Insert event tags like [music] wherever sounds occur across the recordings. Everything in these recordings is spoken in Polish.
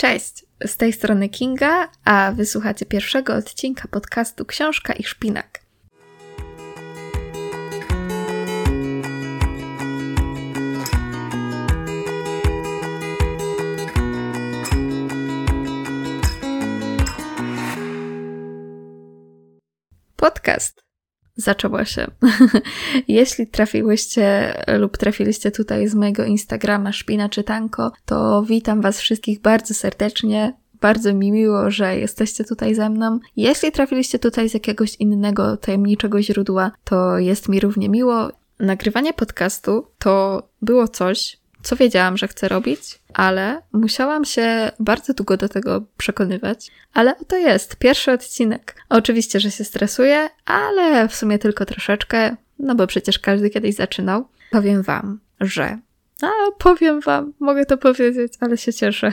Cześć, z tej strony Kinga, a wysłuchacie pierwszego odcinka podcastu Książka i Szpinak. Podcast zaczęło się. [laughs] Jeśli trafiłyście lub trafiliście tutaj z mojego Instagrama Szpina Czytanko, to witam Was wszystkich bardzo serdecznie. Bardzo mi miło, że jesteście tutaj ze mną. Jeśli trafiliście tutaj z jakiegoś innego tajemniczego źródła, to jest mi równie miło. Nagrywanie podcastu to było coś, co wiedziałam, że chcę robić, ale musiałam się bardzo długo do tego przekonywać. Ale oto jest, pierwszy odcinek. Oczywiście, że się stresuję, ale w sumie tylko troszeczkę, no bo przecież każdy kiedyś zaczynał. Powiem Wam, że. A, powiem Wam, mogę to powiedzieć, ale się cieszę.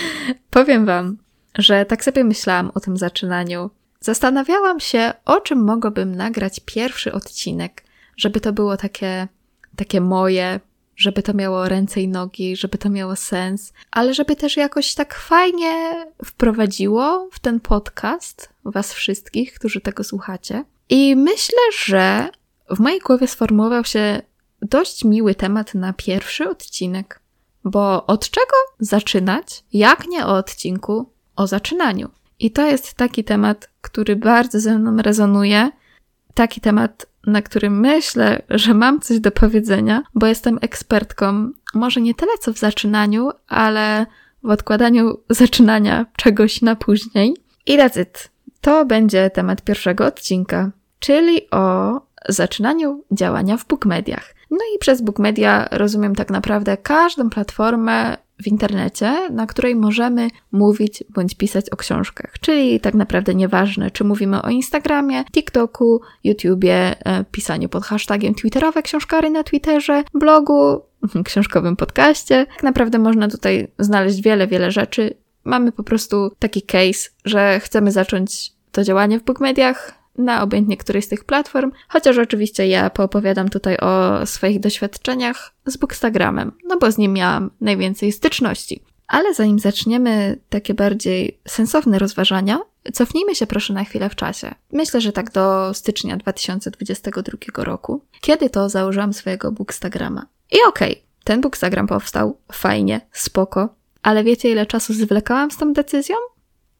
[laughs] powiem Wam, że tak sobie myślałam o tym zaczynaniu. Zastanawiałam się, o czym mogłabym nagrać pierwszy odcinek, żeby to było takie, takie moje, żeby to miało ręce i nogi, żeby to miało sens, ale żeby też jakoś tak fajnie wprowadziło w ten podcast Was wszystkich, którzy tego słuchacie. I myślę, że w mojej głowie sformułował się dość miły temat na pierwszy odcinek, bo od czego zaczynać, jak nie o odcinku o zaczynaniu. I to jest taki temat, który bardzo ze mną rezonuje, taki temat, na którym myślę, że mam coś do powiedzenia, bo jestem ekspertką, może nie tyle co w zaczynaniu, ale w odkładaniu zaczynania czegoś na później. I that's it. To będzie temat pierwszego odcinka, czyli o zaczynaniu działania w bookmediach. No i przez bookmedia rozumiem tak naprawdę każdą platformę w internecie, na której możemy mówić bądź pisać o książkach. Czyli tak naprawdę nieważne, czy mówimy o Instagramie, TikToku, YouTubie, e, pisaniu pod hashtagiem Twitterowe książkary na Twitterze, blogu, [laughs] książkowym podcaście. Tak naprawdę można tutaj znaleźć wiele, wiele rzeczy. Mamy po prostu taki case, że chcemy zacząć to działanie w bookmediach, na obojętnie której z tych platform, chociaż oczywiście ja poopowiadam tutaj o swoich doświadczeniach z Bookstagramem, no bo z nim miałam najwięcej styczności. Ale zanim zaczniemy takie bardziej sensowne rozważania, cofnijmy się proszę na chwilę w czasie. Myślę, że tak do stycznia 2022 roku, kiedy to założyłam swojego Bookstagrama. I okej, okay, ten Bookstagram powstał, fajnie, spoko, ale wiecie ile czasu zwlekałam z tą decyzją?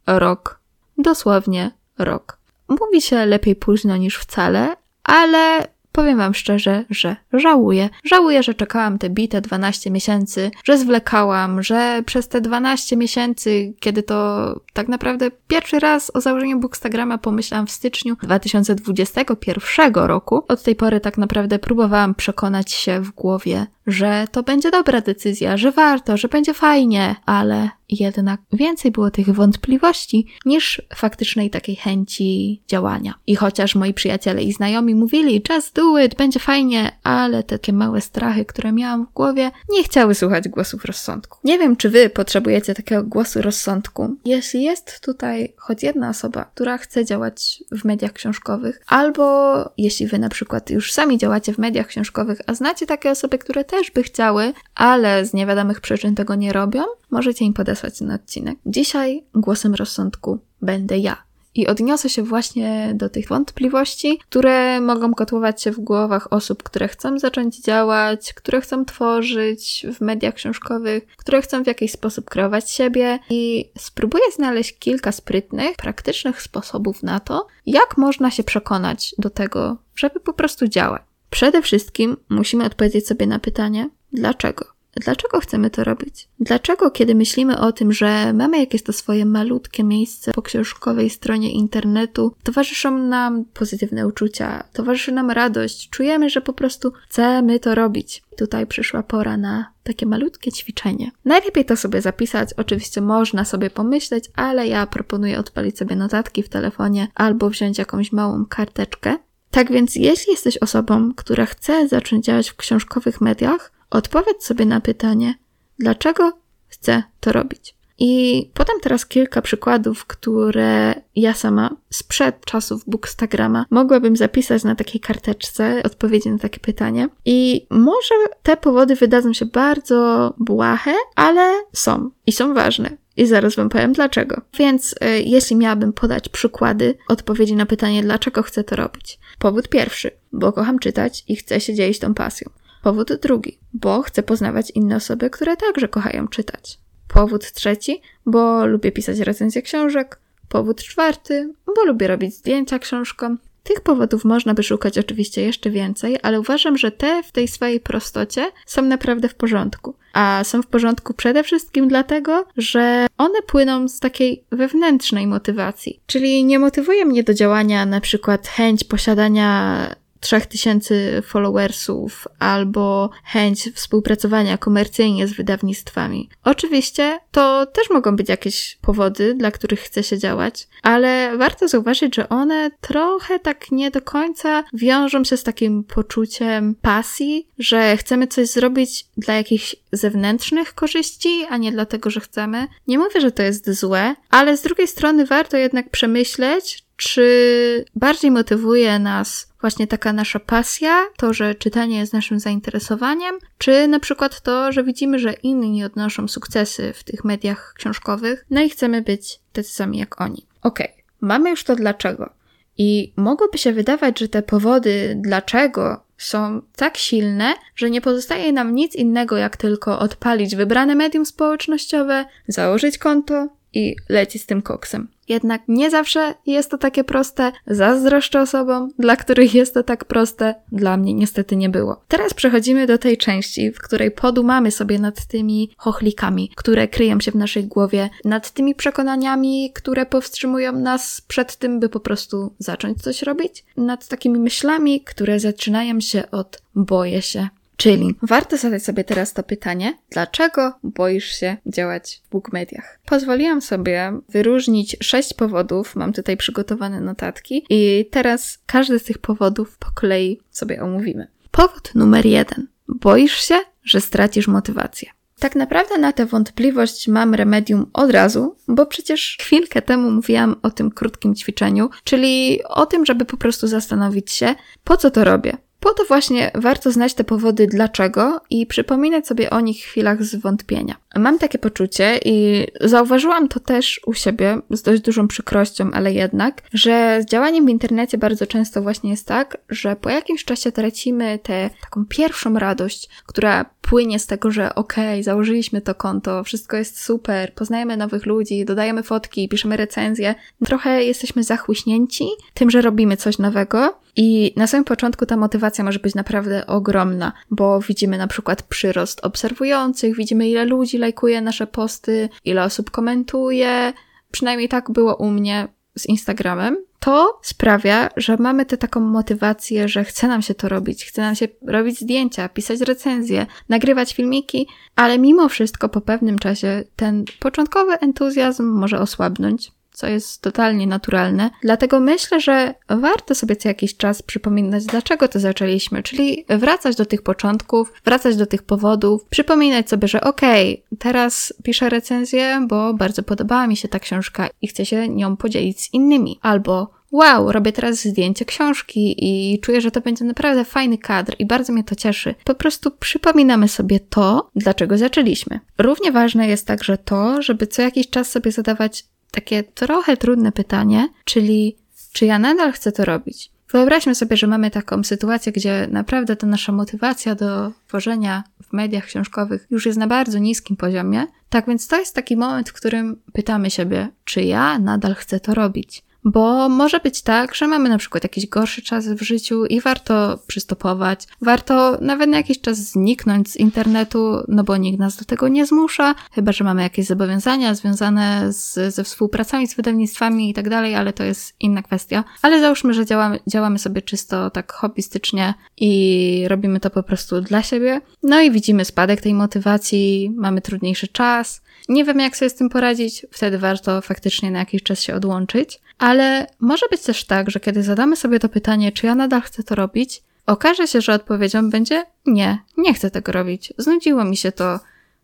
Rok. Dosłownie rok. Mówi się lepiej późno niż wcale, ale powiem Wam szczerze, że żałuję. Żałuję, że czekałam te bite 12 miesięcy, że zwlekałam, że przez te 12 miesięcy, kiedy to tak naprawdę pierwszy raz o założeniu Bookstagrama pomyślałam w styczniu 2021 roku, od tej pory tak naprawdę próbowałam przekonać się w głowie, że to będzie dobra decyzja, że warto, że będzie fajnie, ale jednak więcej było tych wątpliwości niż faktycznej takiej chęci działania. I chociaż moi przyjaciele i znajomi mówili, just do it, będzie fajnie, ale takie małe strachy, które miałam w głowie, nie chciały słuchać głosów rozsądku. Nie wiem, czy wy potrzebujecie takiego głosu rozsądku. Jeśli jest tutaj choć jedna osoba, która chce działać w mediach książkowych, albo jeśli wy na przykład już sami działacie w mediach książkowych, a znacie takie osoby, które też by chciały, ale z niewiadomych przyczyn tego nie robią, możecie im podesłać ten odcinek. Dzisiaj głosem rozsądku będę ja. I odniosę się właśnie do tych wątpliwości, które mogą kotłować się w głowach osób, które chcą zacząć działać, które chcą tworzyć w mediach książkowych, które chcą w jakiś sposób kreować siebie i spróbuję znaleźć kilka sprytnych, praktycznych sposobów na to, jak można się przekonać do tego, żeby po prostu działać. Przede wszystkim musimy odpowiedzieć sobie na pytanie, dlaczego? Dlaczego chcemy to robić? Dlaczego, kiedy myślimy o tym, że mamy jakieś to swoje malutkie miejsce po książkowej stronie internetu, towarzyszą nam pozytywne uczucia, towarzyszy nam radość, czujemy, że po prostu chcemy to robić. Tutaj przyszła pora na takie malutkie ćwiczenie. Najlepiej to sobie zapisać, oczywiście można sobie pomyśleć, ale ja proponuję odpalić sobie notatki w telefonie albo wziąć jakąś małą karteczkę tak więc, jeśli jesteś osobą, która chce zacząć działać w książkowych mediach, odpowiedz sobie na pytanie, dlaczego chcę to robić. I podam teraz kilka przykładów, które ja sama sprzed czasów Bookstagrama mogłabym zapisać na takiej karteczce odpowiedzi na takie pytanie. I może te powody wydadzą się bardzo błahe, ale są i są ważne. I zaraz Wam powiem dlaczego. Więc y, jeśli miałabym podać przykłady odpowiedzi na pytanie, dlaczego chcę to robić. Powód pierwszy, bo kocham czytać i chcę się dzielić tą pasją. Powód drugi, bo chcę poznawać inne osoby, które także kochają czytać. Powód trzeci, bo lubię pisać recenzje książek. Powód czwarty, bo lubię robić zdjęcia książkom. Tych powodów można by szukać oczywiście jeszcze więcej, ale uważam, że te w tej swojej prostocie są naprawdę w porządku. A są w porządku przede wszystkim dlatego, że one płyną z takiej wewnętrznej motywacji. Czyli nie motywuje mnie do działania na przykład chęć posiadania 3000 followersów albo chęć współpracowania komercyjnie z wydawnictwami. Oczywiście to też mogą być jakieś powody, dla których chce się działać, ale warto zauważyć, że one trochę tak nie do końca wiążą się z takim poczuciem pasji, że chcemy coś zrobić dla jakichś zewnętrznych korzyści, a nie dlatego, że chcemy. Nie mówię, że to jest złe, ale z drugiej strony warto jednak przemyśleć, czy bardziej motywuje nas właśnie taka nasza pasja, to, że czytanie jest naszym zainteresowaniem, czy na przykład to, że widzimy, że inni odnoszą sukcesy w tych mediach książkowych, no i chcemy być tacy sami jak oni. Okej, okay. mamy już to dlaczego. I mogłoby się wydawać, że te powody dlaczego są tak silne, że nie pozostaje nam nic innego, jak tylko odpalić wybrane medium społecznościowe, założyć konto i lecieć z tym koksem. Jednak nie zawsze jest to takie proste. Zazdroszczę osobom, dla których jest to tak proste. Dla mnie niestety nie było. Teraz przechodzimy do tej części, w której podumamy sobie nad tymi chochlikami, które kryją się w naszej głowie, nad tymi przekonaniami, które powstrzymują nas przed tym, by po prostu zacząć coś robić, nad takimi myślami, które zaczynają się od boję się. Czyli warto zadać sobie teraz to pytanie, dlaczego boisz się działać w book mediach? Pozwoliłam sobie wyróżnić sześć powodów, mam tutaj przygotowane notatki i teraz każdy z tych powodów po kolei sobie omówimy. Powód numer jeden. Boisz się, że stracisz motywację. Tak naprawdę na tę wątpliwość mam remedium od razu, bo przecież chwilkę temu mówiłam o tym krótkim ćwiczeniu, czyli o tym, żeby po prostu zastanowić się, po co to robię, po to właśnie warto znać te powody dlaczego i przypominać sobie o nich w chwilach zwątpienia. Mam takie poczucie i zauważyłam to też u siebie z dość dużą przykrością, ale jednak, że z działaniem w internecie bardzo często właśnie jest tak, że po jakimś czasie tracimy tę taką pierwszą radość, która płynie z tego, że okej, okay, założyliśmy to konto, wszystko jest super, poznajemy nowych ludzi, dodajemy fotki, piszemy recenzje. Trochę jesteśmy zachłyśnięci tym, że robimy coś nowego i na samym początku ta motywacja może być naprawdę ogromna, bo widzimy na przykład przyrost obserwujących, widzimy ile ludzi lajkuje nasze posty, ile osób komentuje. Przynajmniej tak było u mnie z Instagramem. To sprawia, że mamy tę taką motywację, że chce nam się to robić, chce nam się robić zdjęcia, pisać recenzje, nagrywać filmiki, ale mimo wszystko po pewnym czasie ten początkowy entuzjazm może osłabnąć co jest totalnie naturalne. Dlatego myślę, że warto sobie co jakiś czas przypominać, dlaczego to zaczęliśmy, czyli wracać do tych początków, wracać do tych powodów, przypominać sobie, że okej, okay, teraz piszę recenzję, bo bardzo podobała mi się ta książka i chcę się nią podzielić z innymi. Albo wow, robię teraz zdjęcie książki i czuję, że to będzie naprawdę fajny kadr i bardzo mnie to cieszy. Po prostu przypominamy sobie to, dlaczego zaczęliśmy. Równie ważne jest także to, żeby co jakiś czas sobie zadawać takie trochę trudne pytanie, czyli czy ja nadal chcę to robić? Wyobraźmy sobie, że mamy taką sytuację, gdzie naprawdę ta nasza motywacja do tworzenia w mediach książkowych już jest na bardzo niskim poziomie. Tak więc to jest taki moment, w którym pytamy siebie, czy ja nadal chcę to robić. Bo może być tak, że mamy na przykład jakiś gorszy czas w życiu i warto przystopować, warto nawet na jakiś czas zniknąć z internetu, no bo nikt nas do tego nie zmusza, chyba że mamy jakieś zobowiązania związane z, ze współpracami z wydawnictwami i tak dalej, ale to jest inna kwestia. Ale załóżmy, że działamy, działamy sobie czysto tak hobbystycznie i robimy to po prostu dla siebie. No i widzimy spadek tej motywacji, mamy trudniejszy czas, nie wiem, jak sobie z tym poradzić, wtedy warto faktycznie na jakiś czas się odłączyć. Ale może być też tak, że kiedy zadamy sobie to pytanie, czy ja nadal chcę to robić, okaże się, że odpowiedzią będzie nie, nie chcę tego robić. Znudziło mi się to.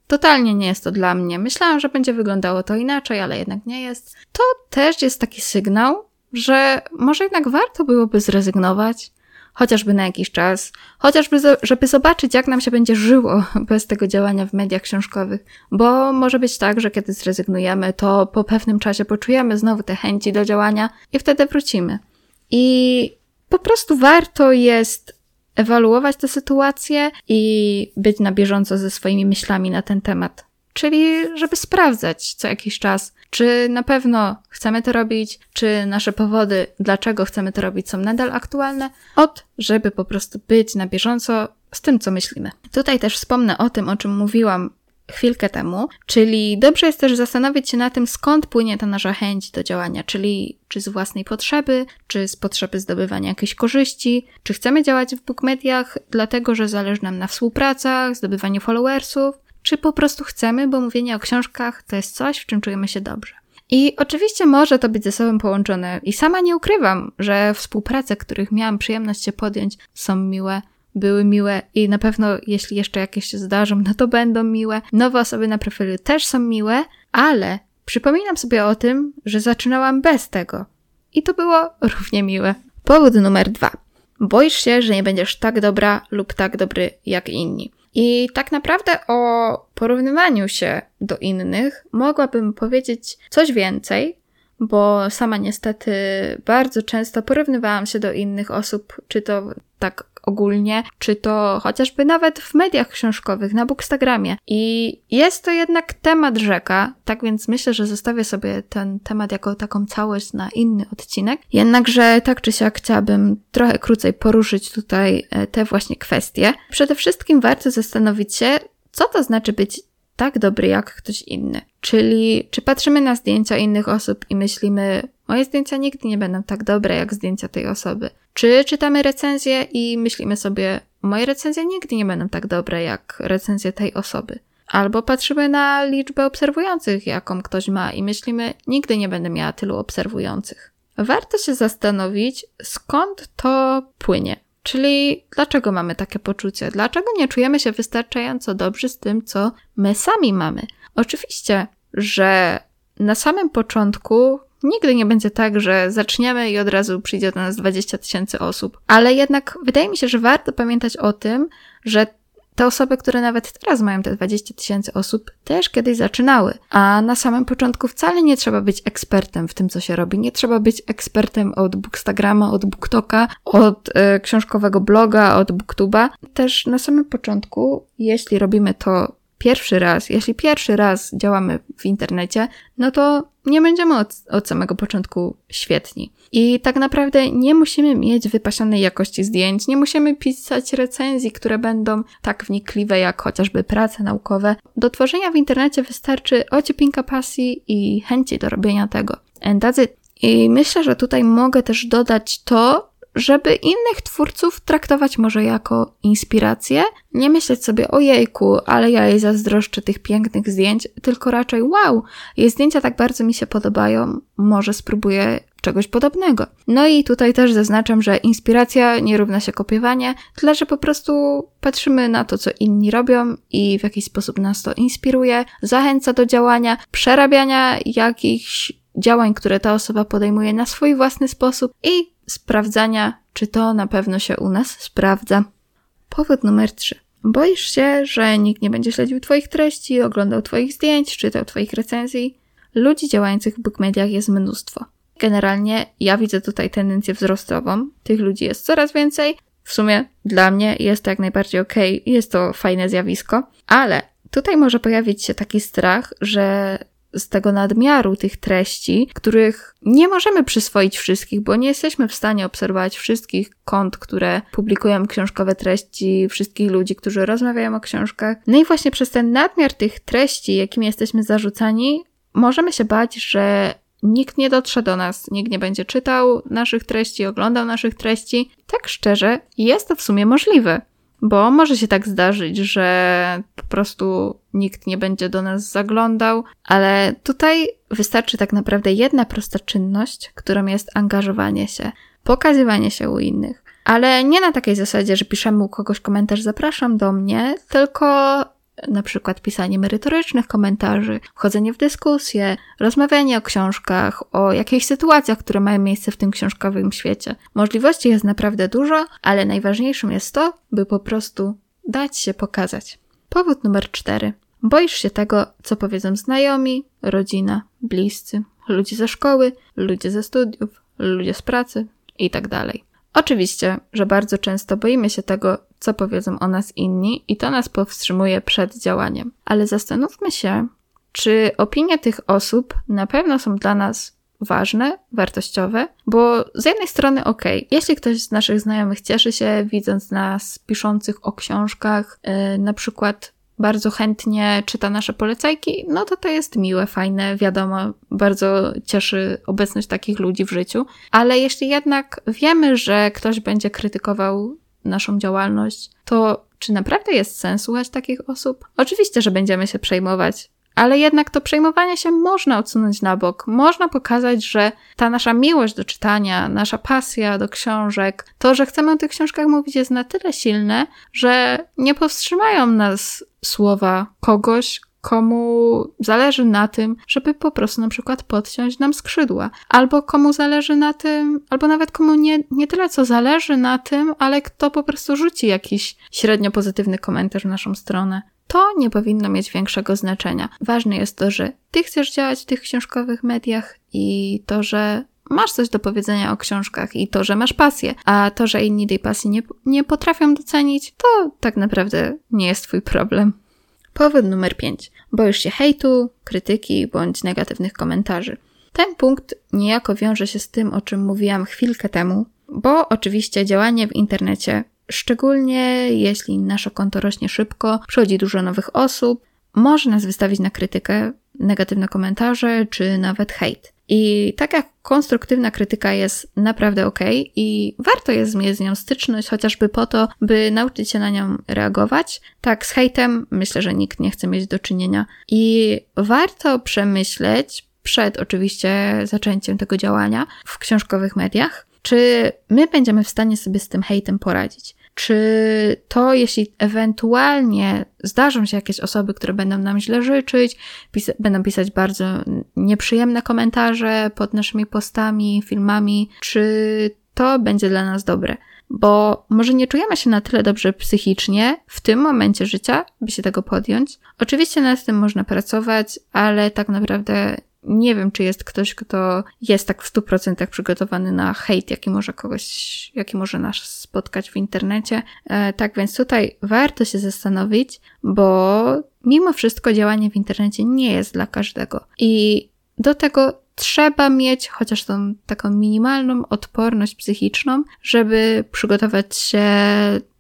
Totalnie nie jest to dla mnie. Myślałam, że będzie wyglądało to inaczej, ale jednak nie jest. To też jest taki sygnał, że może jednak warto byłoby zrezygnować, chociażby na jakiś czas, chociażby żeby zobaczyć, jak nam się będzie żyło [laughs] bez tego działania w mediach książkowych, bo może być tak, że kiedy zrezygnujemy, to po pewnym czasie poczujemy znowu te chęci do działania i wtedy wrócimy. I po prostu warto jest ewaluować tę sytuację i być na bieżąco ze swoimi myślami na ten temat. Czyli, żeby sprawdzać co jakiś czas, czy na pewno chcemy to robić, czy nasze powody, dlaczego chcemy to robić, są nadal aktualne, od żeby po prostu być na bieżąco z tym, co myślimy. Tutaj też wspomnę o tym, o czym mówiłam chwilkę temu, czyli dobrze jest też zastanowić się na tym, skąd płynie ta nasza chęć do działania, czyli czy z własnej potrzeby, czy z potrzeby zdobywania jakiejś korzyści, czy chcemy działać w bookmediach dlatego, że zależy nam na współpracach, zdobywaniu followersów, czy po prostu chcemy, bo mówienie o książkach to jest coś, w czym czujemy się dobrze. I oczywiście może to być ze sobą połączone i sama nie ukrywam, że współprace, których miałam przyjemność się podjąć, są miłe, były miłe i na pewno jeśli jeszcze jakieś się zdarzą, no to będą miłe. Nowe osoby na profilu też są miłe, ale przypominam sobie o tym, że zaczynałam bez tego. I to było równie miłe. Powód numer dwa. Boisz się, że nie będziesz tak dobra lub tak dobry jak inni. I tak naprawdę o porównywaniu się do innych mogłabym powiedzieć coś więcej, bo sama niestety bardzo często porównywałam się do innych osób, czy to tak ogólnie, czy to chociażby nawet w mediach książkowych, na Bookstagramie. I jest to jednak temat rzeka, tak więc myślę, że zostawię sobie ten temat jako taką całość na inny odcinek. Jednakże tak czy siak chciałabym trochę krócej poruszyć tutaj e, te właśnie kwestie. Przede wszystkim warto zastanowić się, co to znaczy być tak dobry jak ktoś inny. Czyli czy patrzymy na zdjęcia innych osób i myślimy, moje zdjęcia nigdy nie będą tak dobre jak zdjęcia tej osoby. Czy czytamy recenzje i myślimy sobie, moje recenzje nigdy nie będą tak dobre jak recenzje tej osoby. Albo patrzymy na liczbę obserwujących, jaką ktoś ma i myślimy, nigdy nie będę miała tylu obserwujących. Warto się zastanowić, skąd to płynie. Czyli dlaczego mamy takie poczucie? Dlaczego nie czujemy się wystarczająco dobrze z tym, co my sami mamy? Oczywiście, że na samym początku nigdy nie będzie tak, że zaczniemy i od razu przyjdzie do nas 20 tysięcy osób. Ale jednak wydaje mi się, że warto pamiętać o tym, że te osoby, które nawet teraz mają te 20 tysięcy osób, też kiedyś zaczynały. A na samym początku wcale nie trzeba być ekspertem w tym, co się robi. Nie trzeba być ekspertem od Bookstagrama, od Booktoka, od y, książkowego bloga, od Booktuba. Też na samym początku, jeśli robimy to pierwszy raz, jeśli pierwszy raz działamy w internecie, no to nie będziemy od, od, samego początku świetni. I tak naprawdę nie musimy mieć wypasionej jakości zdjęć, nie musimy pisać recenzji, które będą tak wnikliwe jak chociażby prace naukowe. Do tworzenia w internecie wystarczy ociepinka pasji i chęci do robienia tego. And that's it. I myślę, że tutaj mogę też dodać to, żeby innych twórców traktować może jako inspirację, nie myśleć sobie ojejku, ale ja jej zazdroszczę tych pięknych zdjęć, tylko raczej wow, jej zdjęcia tak bardzo mi się podobają, może spróbuję czegoś podobnego. No i tutaj też zaznaczam, że inspiracja nie równa się kopiowanie, tyle że po prostu patrzymy na to, co inni robią i w jakiś sposób nas to inspiruje, zachęca do działania, przerabiania jakichś działań, które ta osoba podejmuje na swój własny sposób i sprawdzania, czy to na pewno się u nas sprawdza. Powód numer 3. Boisz się, że nikt nie będzie śledził Twoich treści, oglądał Twoich zdjęć, czytał Twoich recenzji? Ludzi działających w bookmediach jest mnóstwo. Generalnie ja widzę tutaj tendencję wzrostową. Tych ludzi jest coraz więcej. W sumie dla mnie jest to jak najbardziej ok, jest to fajne zjawisko, ale tutaj może pojawić się taki strach, że z tego nadmiaru tych treści, których nie możemy przyswoić wszystkich, bo nie jesteśmy w stanie obserwować wszystkich kont, które publikują książkowe treści, wszystkich ludzi, którzy rozmawiają o książkach. No i właśnie przez ten nadmiar tych treści, jakimi jesteśmy zarzucani, możemy się bać, że nikt nie dotrze do nas, nikt nie będzie czytał naszych treści, oglądał naszych treści. Tak szczerze, jest to w sumie możliwe. Bo może się tak zdarzyć, że po prostu nikt nie będzie do nas zaglądał, ale tutaj wystarczy tak naprawdę jedna prosta czynność, którą jest angażowanie się, pokazywanie się u innych. Ale nie na takiej zasadzie, że piszemy u kogoś komentarz, zapraszam do mnie, tylko na przykład pisanie merytorycznych komentarzy, wchodzenie w dyskusje, rozmawianie o książkach, o jakichś sytuacjach, które mają miejsce w tym książkowym świecie. Możliwości jest naprawdę dużo, ale najważniejszym jest to, by po prostu dać się pokazać. Powód numer cztery. Boisz się tego, co powiedzą znajomi, rodzina, bliscy, ludzie ze szkoły, ludzie ze studiów, ludzie z pracy itd. Tak Oczywiście, że bardzo często boimy się tego, co powiedzą o nas inni, i to nas powstrzymuje przed działaniem. Ale zastanówmy się, czy opinie tych osób na pewno są dla nas ważne, wartościowe, bo z jednej strony ok, jeśli ktoś z naszych znajomych cieszy się widząc nas piszących o książkach, yy, na przykład bardzo chętnie czyta nasze polecajki, no to to jest miłe, fajne, wiadomo, bardzo cieszy obecność takich ludzi w życiu. Ale jeśli jednak wiemy, że ktoś będzie krytykował naszą działalność, to czy naprawdę jest sens słuchać takich osób? Oczywiście, że będziemy się przejmować ale jednak to przejmowanie się można odsunąć na bok. Można pokazać, że ta nasza miłość do czytania, nasza pasja do książek, to, że chcemy o tych książkach mówić, jest na tyle silne, że nie powstrzymają nas słowa kogoś, komu zależy na tym, żeby po prostu na przykład podciąć nam skrzydła, albo komu zależy na tym, albo nawet komu nie, nie tyle co zależy na tym, ale kto po prostu rzuci jakiś średnio pozytywny komentarz w naszą stronę to nie powinno mieć większego znaczenia. Ważne jest to, że ty chcesz działać w tych książkowych mediach i to, że masz coś do powiedzenia o książkach i to, że masz pasję, a to, że inni tej pasji nie, nie potrafią docenić, to tak naprawdę nie jest twój problem. Powód numer 5. Boisz się hejtu, krytyki bądź negatywnych komentarzy. Ten punkt niejako wiąże się z tym, o czym mówiłam chwilkę temu, bo oczywiście działanie w internecie Szczególnie jeśli nasze konto rośnie szybko, przychodzi dużo nowych osób, może nas wystawić na krytykę, negatywne komentarze czy nawet hejt. I tak jak konstruktywna krytyka jest naprawdę ok i warto jest mieć z nią styczność, chociażby po to, by nauczyć się na nią reagować, tak z hejtem myślę, że nikt nie chce mieć do czynienia. I warto przemyśleć przed oczywiście zaczęciem tego działania w książkowych mediach, czy my będziemy w stanie sobie z tym hejtem poradzić. Czy to, jeśli ewentualnie zdarzą się jakieś osoby, które będą nam źle życzyć, będą pisać bardzo nieprzyjemne komentarze pod naszymi postami, filmami, czy to będzie dla nas dobre? Bo może nie czujemy się na tyle dobrze psychicznie w tym momencie życia, by się tego podjąć. Oczywiście nad tym można pracować, ale tak naprawdę nie wiem, czy jest ktoś, kto jest tak w 100% przygotowany na hejt, jaki może kogoś, jaki może nas spotkać w internecie. E, tak więc tutaj warto się zastanowić, bo mimo wszystko działanie w internecie nie jest dla każdego. I do tego trzeba mieć chociaż tą taką minimalną odporność psychiczną, żeby przygotować się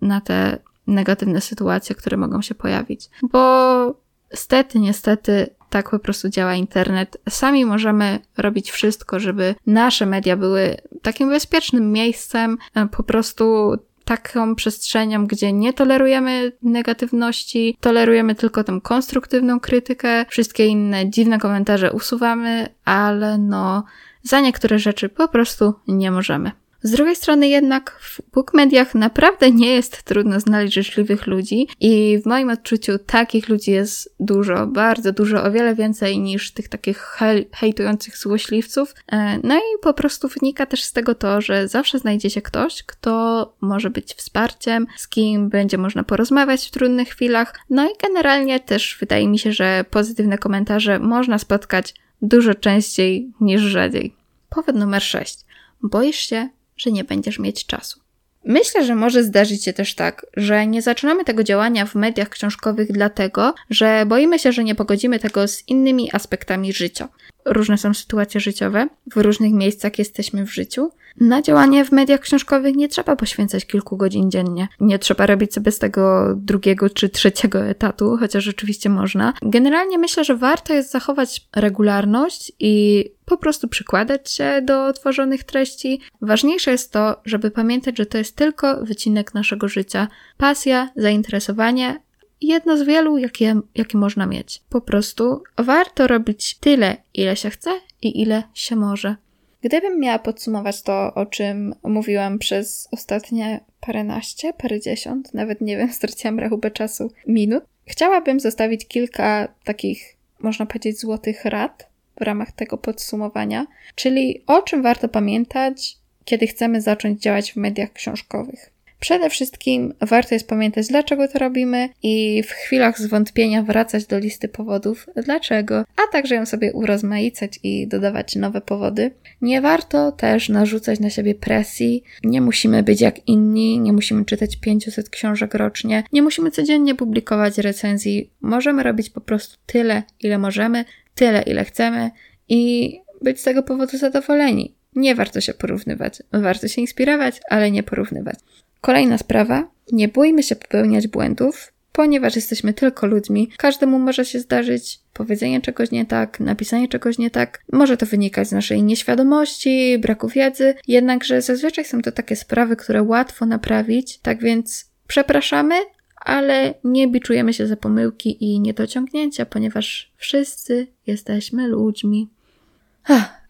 na te negatywne sytuacje, które mogą się pojawić. Bo stety, niestety, tak po prostu działa internet. Sami możemy robić wszystko, żeby nasze media były takim bezpiecznym miejscem, e, po prostu taką przestrzenią, gdzie nie tolerujemy negatywności, tolerujemy tylko tą konstruktywną krytykę, wszystkie inne dziwne komentarze usuwamy, ale no, za niektóre rzeczy po prostu nie możemy. Z drugiej strony jednak w bookmediach naprawdę nie jest trudno znaleźć życzliwych ludzi i w moim odczuciu takich ludzi jest dużo, bardzo dużo, o wiele więcej niż tych takich hej, hejtujących złośliwców. E, no i po prostu wynika też z tego to, że zawsze znajdzie się ktoś, kto może być wsparciem, z kim będzie można porozmawiać w trudnych chwilach. No i generalnie też wydaje mi się, że pozytywne komentarze można spotkać dużo częściej niż rzadziej. Powód numer 6. Boisz się, że nie będziesz mieć czasu. Myślę, że może zdarzyć się też tak, że nie zaczynamy tego działania w mediach książkowych dlatego, że boimy się, że nie pogodzimy tego z innymi aspektami życia. Różne są sytuacje życiowe, w różnych miejscach jesteśmy w życiu. Na działanie w mediach książkowych nie trzeba poświęcać kilku godzin dziennie. Nie trzeba robić sobie z tego drugiego czy trzeciego etatu, chociaż oczywiście można. Generalnie myślę, że warto jest zachować regularność i po prostu przykładać się do tworzonych treści. Ważniejsze jest to, żeby pamiętać, że to jest tylko wycinek naszego życia. Pasja, zainteresowanie, jedno z wielu, jakie, jakie można mieć. Po prostu warto robić tyle, ile się chce i ile się może. Gdybym miała podsumować to, o czym mówiłam przez ostatnie paręnaście, parędziesiąt, nawet nie wiem, [laughs] straciłam rachubę czasu, minut, Chciałabym zostawić kilka takich, można powiedzieć, złotych rad w ramach tego podsumowania, czyli o czym warto pamiętać, kiedy chcemy zacząć działać w mediach książkowych. Przede wszystkim warto jest pamiętać, dlaczego to robimy i w chwilach zwątpienia wracać do listy powodów, dlaczego, a także ją sobie urozmaicać i dodawać nowe powody. Nie warto też narzucać na siebie presji. Nie musimy być jak inni, nie musimy czytać 500 książek rocznie, nie musimy codziennie publikować recenzji. Możemy robić po prostu tyle, ile możemy, tyle, ile chcemy i być z tego powodu zadowoleni. Nie warto się porównywać. Warto się inspirować, ale nie porównywać. Kolejna sprawa. Nie bójmy się popełniać błędów, ponieważ jesteśmy tylko ludźmi. Każdemu może się zdarzyć powiedzenie czegoś nie tak, napisanie czegoś nie tak. Może to wynikać z naszej nieświadomości, braku wiedzy, jednakże zazwyczaj są to takie sprawy, które łatwo naprawić. Tak więc przepraszamy, ale nie biczujemy się za pomyłki i niedociągnięcia, ponieważ wszyscy jesteśmy ludźmi.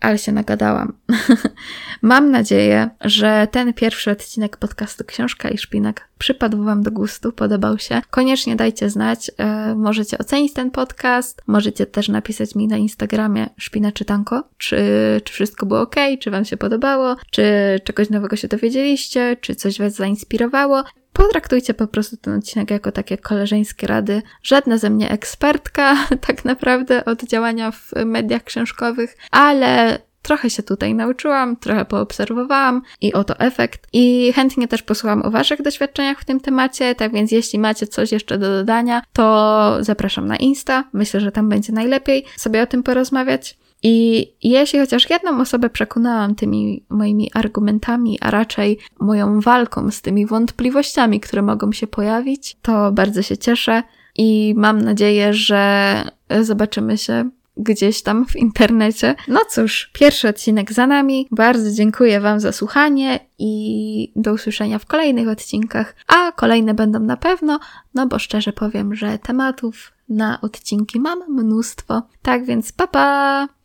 Ale się nagadałam. [laughs] Mam nadzieję, że ten pierwszy odcinek podcastu Książka i Szpinak przypadł Wam do gustu, podobał się. Koniecznie dajcie znać, e, możecie ocenić ten podcast, możecie też napisać mi na Instagramie Szpina Czytanko, czy, czy wszystko było ok, czy Wam się podobało, czy czegoś nowego się dowiedzieliście, czy coś Was zainspirowało. Potraktujcie po prostu ten odcinek jako takie koleżeńskie rady. Żadna ze mnie ekspertka, [laughs] tak naprawdę, od działania w mediach książkowych, ale trochę się tutaj nauczyłam, trochę poobserwowałam i oto efekt. I chętnie też posłucham o Waszych doświadczeniach w tym temacie, tak więc jeśli macie coś jeszcze do dodania, to zapraszam na Insta. Myślę, że tam będzie najlepiej sobie o tym porozmawiać. I jeśli chociaż jedną osobę przekonałam tymi moimi argumentami, a raczej moją walką z tymi wątpliwościami, które mogą się pojawić, to bardzo się cieszę i mam nadzieję, że zobaczymy się gdzieś tam w internecie. No cóż, pierwszy odcinek za nami. Bardzo dziękuję Wam za słuchanie i do usłyszenia w kolejnych odcinkach, a kolejne będą na pewno, no bo szczerze powiem, że tematów na odcinki mam mnóstwo. Tak więc, pa pa!